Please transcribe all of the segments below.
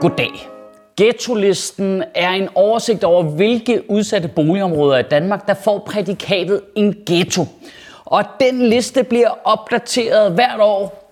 Goddag. Ghetto-listen er en oversigt over, hvilke udsatte boligområder i Danmark, der får prædikatet en ghetto. Og den liste bliver opdateret hvert år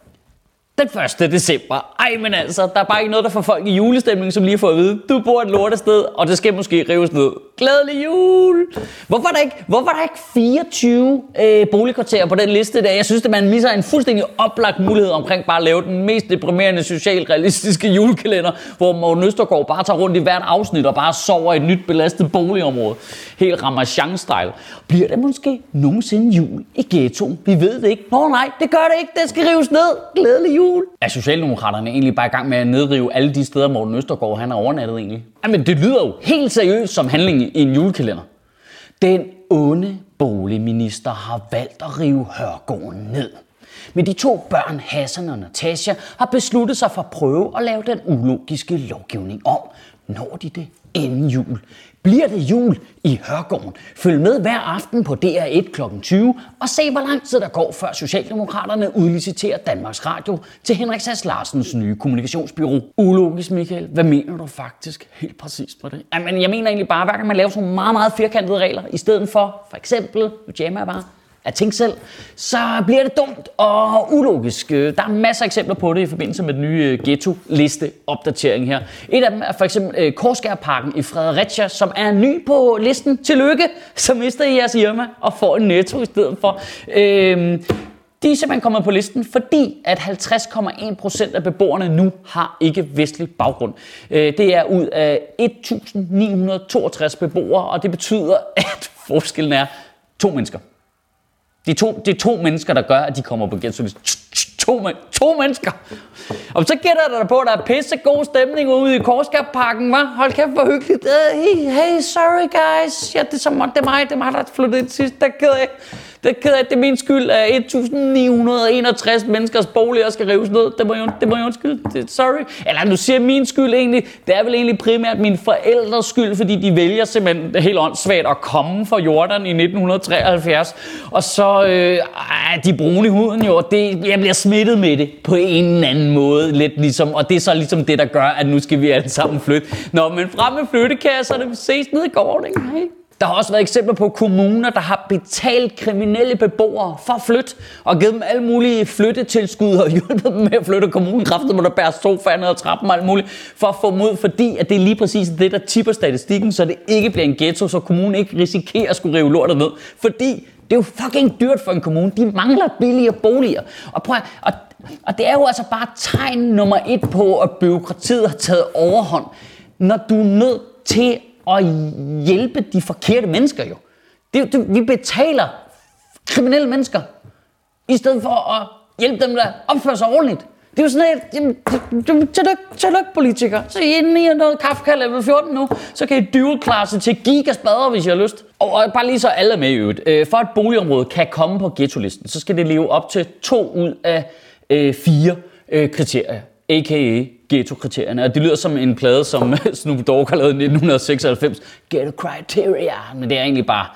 den 1. december. Ej, men altså, der er bare ikke noget, der får folk i julestemning, som lige får at vide, du bor et lortested, og det skal måske rives ned. Glædelig jul! Hvorfor er der ikke, hvorfor er der ikke 24 øh, boligkvarterer på den liste der? Jeg synes, at man misser en fuldstændig oplagt mulighed omkring bare at lave den mest deprimerende socialrealistiske julekalender, hvor Morten Østergaard bare tager rundt i hvert afsnit og bare sover i et nyt belastet boligområde. Helt Ramachan-style. Bliver det måske nogensinde jul i ghettoen? Vi ved det ikke. Nå nej, det gør det ikke. Det skal rives ned. Glædelig jul! Er Socialdemokraterne egentlig bare i gang med at nedrive alle de steder, Morten Østergaard han har overnattet egentlig? Jamen, det lyder jo helt seriøst som handling i en julekalender. Den onde boligminister har valgt at rive Hørgården ned. Men de to børn, Hassan og Natasha, har besluttet sig for at prøve at lave den ulogiske lovgivning om. Når de det inden jul? Bliver det jul i Hørgården? Følg med hver aften på DR1 kl. 20 og se, hvor lang tid der går, før Socialdemokraterne udliciterer Danmarks Radio til Henrik Sass Larsens nye kommunikationsbyrå. Ulogisk, Michael. Hvad mener du faktisk helt præcist på det? Jamen, jeg mener egentlig bare, hver gang man laver sådan meget, meget firkantede regler, i stedet for, for eksempel, nu jammer jeg bare, at tænke selv, så bliver det dumt og ulogisk. Øh, der er masser af eksempler på det i forbindelse med den nye øh, ghetto-liste-opdatering her. Et af dem er for eksempel øh, Korsgærparken Korskærparken i Fredericia, som er ny på listen. Tillykke, så mister I jeres Irma og får en netto i stedet for. Øhm, de er simpelthen kommet på listen, fordi at 50,1 procent af beboerne nu har ikke vestlig baggrund. Det er ud af 1.962 beboere, og det betyder, at forskellen er to mennesker. Det er, to, det er to mennesker, der gør, at de kommer på ghetto-listen. To, to mennesker. Og så gætter jeg dig på, at der er pisse god stemning ude i Korskabparken, hva'? Hold kæft, hvor hyggeligt. Uh, hey, hey, sorry guys. Ja, det er, så, det er mig, det er mig, der er flyttet ind sidst. Der er ked af. Det er ked af, det er min skyld, at 1961 menneskers boliger skal rives ned. Det må jeg, det må jeg undskylde. Det, sorry. Eller nu siger min skyld egentlig, det er vel egentlig primært min forældres skyld, fordi de vælger simpelthen helt åndssvagt at komme fra Jordan i 1973. Og så øh, de brune i huden jo, det, jeg bliver smittet med det på en eller anden måde. Lidt ligesom, og det er så ligesom det, der gør, at nu skal vi alle sammen flytte. Nå, men frem med flyttekasserne. Vi ses nede i gården, ikke? Der har også været eksempler på kommuner, der har betalt kriminelle beboere for at flytte, og givet dem alle mulige flyttetilskud og hjulpet dem med at flytte kommunen. Kræftet må der bære sofaen og trappen og alt muligt, for at få dem ud, fordi at det er lige præcis det, der tipper statistikken, så det ikke bliver en ghetto, så kommunen ikke risikerer at skulle rive lortet ned. Fordi det er jo fucking dyrt for en kommune. De mangler billige boliger. Og, prøv at, og, og det er jo altså bare tegn nummer et på, at byråkratiet har taget overhånd. Når du er nødt til at hjælpe de forkerte mennesker jo. Det, det, vi betaler kriminelle mennesker, i stedet for at hjælpe dem, der opfører sig ordentligt. Det er jo sådan et, tillykke, tillykke politikere. Så I inden I har noget Kafka level 14 nu, så kan I dual klasse til gigaspader, hvis I har lyst. Og, og bare lige så alle er med i øvrigt. Øh, for at boligområde kan komme på ghetto-listen, så skal det leve op til to ud af øh, fire øh, kriterier. A.k.a ghetto-kriterierne. Og det lyder som en plade, som Snoop Dogg har lavet i 1996. Ghetto Criteria. Men det er egentlig bare...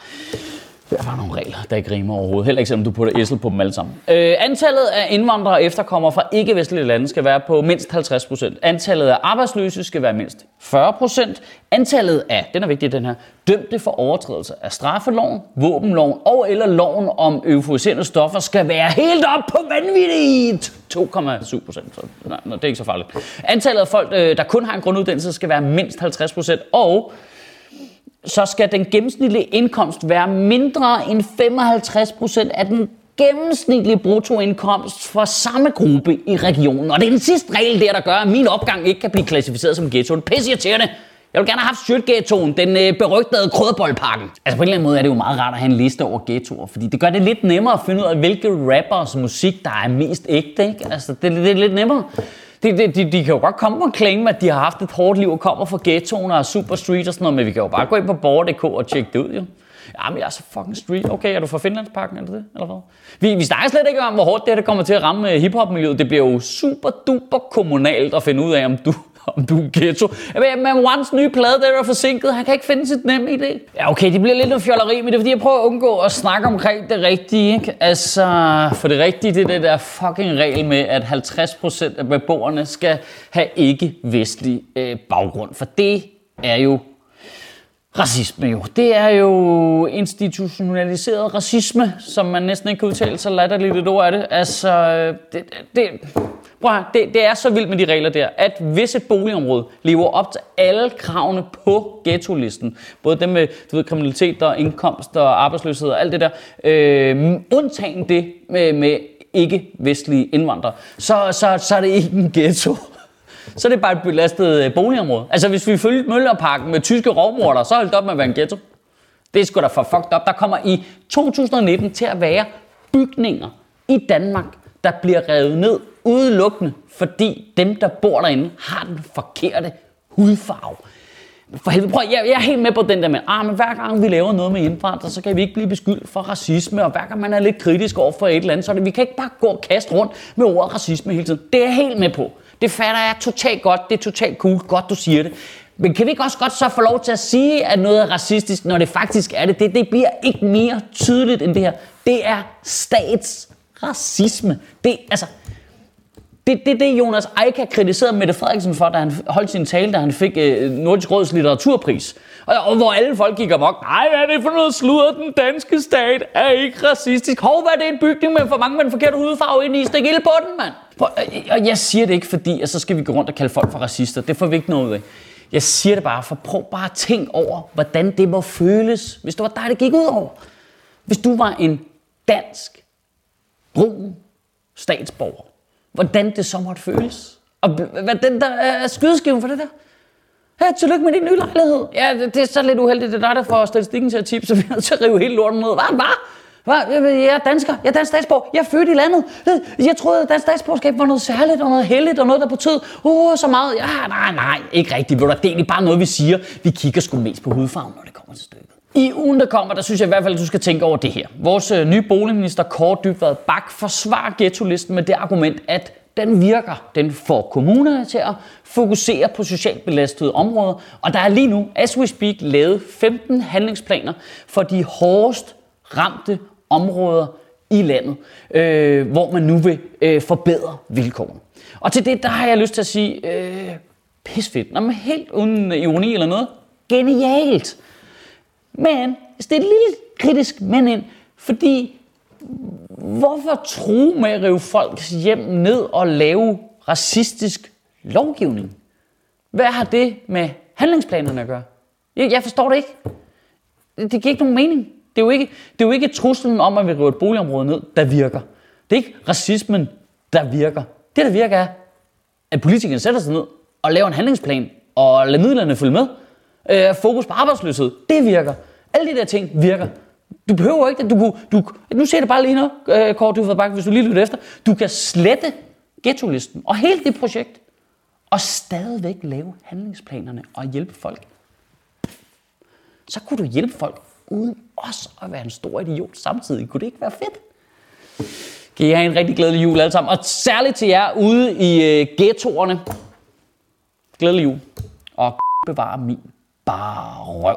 Der var nogle regler, der ikke rimer overhovedet. Heller ikke selvom du putter æsel på dem alle sammen. Øh, antallet af indvandrere og efterkommere fra ikke-vestlige lande skal være på mindst 50 procent. Antallet af arbejdsløse skal være mindst 40 procent. Antallet af, den er vigtig den her, dømte for overtrædelse af straffeloven, våbenloven og eller loven om euforiserende stoffer skal være helt op på vanvittigt 2,7 procent. Så nej, det er ikke så farligt. Antallet af folk, øh, der kun har en grunduddannelse, skal være mindst 50 procent. Og så skal den gennemsnitlige indkomst være mindre end 55 procent af den gennemsnitlige bruttoindkomst for samme gruppe i regionen. Og det er den sidste regel der, der gør, at min opgang ikke kan blive klassificeret som ghetto. Pisse irriterende. Jeg vil gerne have haft Sjøtghettoen, den øh, berygtede krydderboldpakken. Altså på en eller anden måde er det jo meget rart at have en liste over ghettoer, fordi det gør det lidt nemmere at finde ud af, hvilke rappers musik, der er mest ægte. Ikke? Altså det, det er lidt nemmere. De, de, de, de kan jo godt komme og claim, at de har haft et hårdt liv og kommer fra ghettoen og super street og sådan noget, men vi kan jo bare gå ind på borger.dk og tjekke det ud jo. Ja, men jeg er så fucking street. Okay, er du fra Finlandsparken, eller det? Eller hvad? Vi, vi snakker slet ikke om, hvor hårdt det her det kommer til at ramme øh, hiphop-miljøet. Det bliver jo super duper kommunalt at finde ud af, om du om du er ghetto. Men Ones nye plade, der er forsinket. Han kan ikke finde sit nemme idé. Ja, okay, det bliver lidt noget fjolleri, men det er fordi, jeg prøver at undgå at snakke omkring det rigtige. Ikke? Altså, for det rigtige, det er det der fucking regel med, at 50% af beboerne skal have ikke-vestlig øh, baggrund. For det er jo racisme jo. Det er jo institutionaliseret racisme, som man næsten ikke kan udtale sig latterligt et ord af det. Altså, det, det, prøv her, det, det er så vildt med de regler der, at hvis et boligområde lever op til alle kravene på ghetto-listen, både dem med du ved, kriminalitet og indkomst og arbejdsløshed og alt det der, øh, undtagen det med, med ikke-vestlige indvandrere, så, så, så er det ikke en ghetto så er det bare et belastet øh, boligområde. Altså hvis vi følger Møllerparken med tyske rovmorder, så holdt op med at være en ghetto. Det er sgu da for fucked up. Der kommer i 2019 til at være bygninger i Danmark, der bliver revet ned udelukkende, fordi dem, der bor derinde, har den forkerte hudfarve. For helvede, prøv, jeg, jeg er helt med på den der med, ah, men hver gang vi laver noget med indvandrere, så kan vi ikke blive beskyldt for racisme, og hver gang man er lidt kritisk over for et eller andet, så det, vi kan ikke bare gå og kaste rundt med ordet racisme hele tiden. Det er jeg helt med på. Det fatter jeg totalt godt. Det er totalt cool. Godt, du siger det. Men kan vi ikke også godt så få lov til at sige, at noget er racistisk, når det faktisk er det? Det, det bliver ikke mere tydeligt end det her. Det er statsracisme. Det, altså, det, det, det Jonas Eika kritiserede Mette Frederiksen for, da han holdt sin tale, da han fik øh, Nordisk Råds litteraturpris. Og, og hvor alle folk gik amok. Nej, hvad er det for noget sludder? Den danske stat er ikke racistisk. Hov, hvad er det en bygning med for mange med en forkert hudfarve ind i? Stik ild på den, mand. Og jeg siger det ikke, fordi at så skal vi gå rundt og kalde folk for racister. Det får vi ikke noget af. Jeg siger det bare, for prøv bare at tænke over, hvordan det må føles, hvis det var dig, det gik ud over. Hvis du var en dansk, brun statsborger, hvordan det så måtte føles. Og hvad den der øh, er skydeskiven for det der? Ja, tillykke med din nye lejlighed. Ja, det, det er så lidt uheldigt. Det er dig, der får statistikken til at tippe, så vi er nødt til at rive hele lorten ned. Hvad? Hvad? Hvad? Jeg er dansker. Jeg er dansk statsborger. Jeg er født i landet. Jeg troede, at dansk statsborgerskab var noget særligt og noget heldigt og noget, der betød uh, så meget. Ja, nej, nej, ikke rigtigt. Det er egentlig bare noget, vi siger. Vi kigger sgu mest på hudfarven, når det kommer til stykket. I ugen, der kommer, der synes jeg i hvert fald, at du skal tænke over det her. Vores øh, nye boligminister Kåre Dybvad Bak forsvarer ghetto-listen med det argument, at den virker. Den får kommunerne til at fokusere på socialt belastede områder. Og der er lige nu, as we speak, lavet 15 handlingsplaner for de hårdest ramte områder i landet, øh, hvor man nu vil øh, forbedre vilkårene. Og til det, der har jeg lyst til at sige, øh, pisfedt. Nå, men helt uden øh, ironi eller noget. Genialt. Men, det er et lille kritisk men ind, fordi hvorfor tro med at rive folks hjem ned og lave racistisk lovgivning? Hvad har det med handlingsplanerne at gøre? Jeg jeg forstår det ikke. Det giver ikke nogen mening. Det er jo ikke, det er jo ikke truslen om, at vi river et boligområde ned, der virker. Det er ikke racismen, der virker. Det, der virker, er, at politikerne sætter sig ned og laver en handlingsplan og lader midlerne følge med. Øh, fokus på arbejdsløshed, det virker. Alle de der ting virker. Du behøver ikke det. Du, kunne, du, nu ser det bare lige nu, øh, Kåre Kort Bakke, hvis du lige lytter efter. Du kan slette ghetto-listen og hele det projekt, og stadigvæk lave handlingsplanerne og hjælpe folk. Så kunne du hjælpe folk uden også at være en stor idiot samtidig. Kunne det ikke være fedt? Kan I have en rigtig glædelig jul alle sammen. Og særligt til jer ude i øh, ghettoerne. Glædelig jul. Og bevare min bare røv.